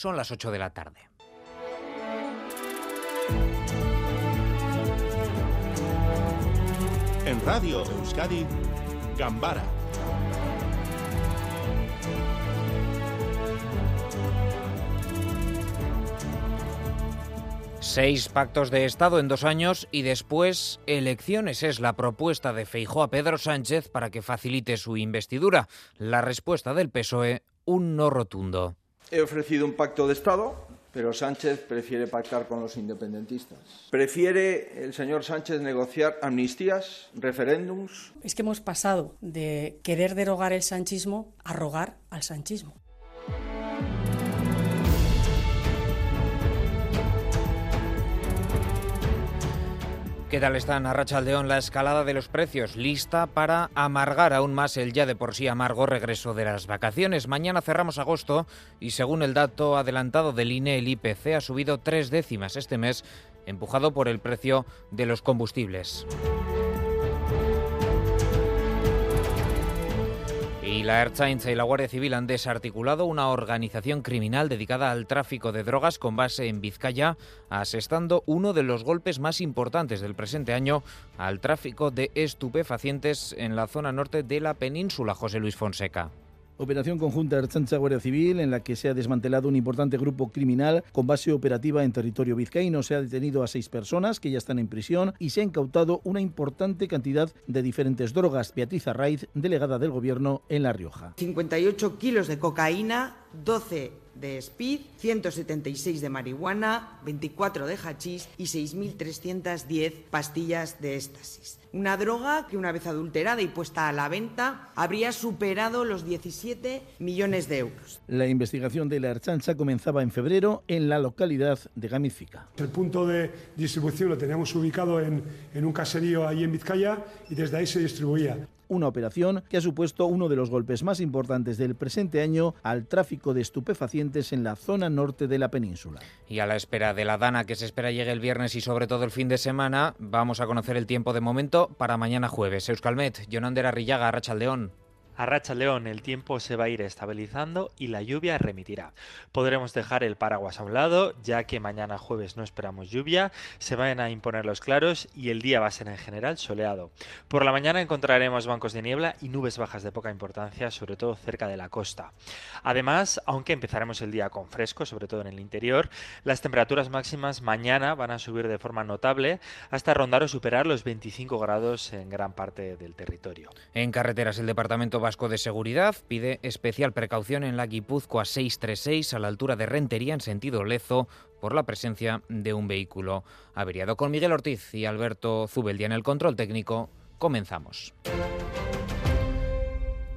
Son las 8 de la tarde. En Radio Euskadi, Gambara Seis pactos de Estado en dos años y después elecciones es la propuesta de Feijó a Pedro Sánchez para que facilite su investidura. La respuesta del PSOE, un no rotundo. He ofrecido un pacto de Estado, pero Sánchez prefiere pactar con los independentistas. Prefiere el señor Sánchez negociar amnistías, referéndums. Es que hemos pasado de querer derogar el sanchismo a rogar al sanchismo. ¿Qué tal están, Arrachaldeón? La escalada de los precios lista para amargar aún más el ya de por sí amargo regreso de las vacaciones. Mañana cerramos agosto y según el dato adelantado del INE, el IPC ha subido tres décimas este mes, empujado por el precio de los combustibles. Y la Ertzaintza y la Guardia Civil han desarticulado una organización criminal dedicada al tráfico de drogas con base en Vizcaya, asestando uno de los golpes más importantes del presente año al tráfico de estupefacientes en la zona norte de la península, José Luis Fonseca. Operación conjunta Archancha Guardia Civil en la que se ha desmantelado un importante grupo criminal con base operativa en territorio vizcaíno. Se ha detenido a seis personas que ya están en prisión y se ha incautado una importante cantidad de diferentes drogas. Beatriz Arraiz, delegada del Gobierno en La Rioja. 58 kilos de cocaína, 12 de speed, 176 de marihuana, 24 de hachís y 6.310 pastillas de éxtasis. Una droga que una vez adulterada y puesta a la venta habría superado los 17 millones de euros. La investigación de la Archancha comenzaba en febrero en la localidad de Gamizica. El punto de distribución lo teníamos ubicado en, en un caserío ahí en Vizcaya y desde ahí se distribuía una operación que ha supuesto uno de los golpes más importantes del presente año al tráfico de estupefacientes en la zona norte de la península. Y a la espera de la Dana que se espera llegue el viernes y sobre todo el fin de semana, vamos a conocer el tiempo de momento para mañana jueves. Euskalmet, Jonander Arrillaga, Rachaldeón. A Racha León el tiempo se va a ir estabilizando y la lluvia remitirá. Podremos dejar el paraguas a un lado, ya que mañana jueves no esperamos lluvia, se van a imponer los claros y el día va a ser en general soleado. Por la mañana encontraremos bancos de niebla y nubes bajas de poca importancia, sobre todo cerca de la costa. Además, aunque empezaremos el día con fresco, sobre todo en el interior, las temperaturas máximas mañana van a subir de forma notable hasta rondar o superar los 25 grados en gran parte del territorio. En carreteras el departamento va Vasco de Seguridad pide especial precaución en la Guipúzcoa 636 a la altura de Rentería en sentido Lezo por la presencia de un vehículo averiado. Con Miguel Ortiz y Alberto Zubeldia en el control técnico, comenzamos.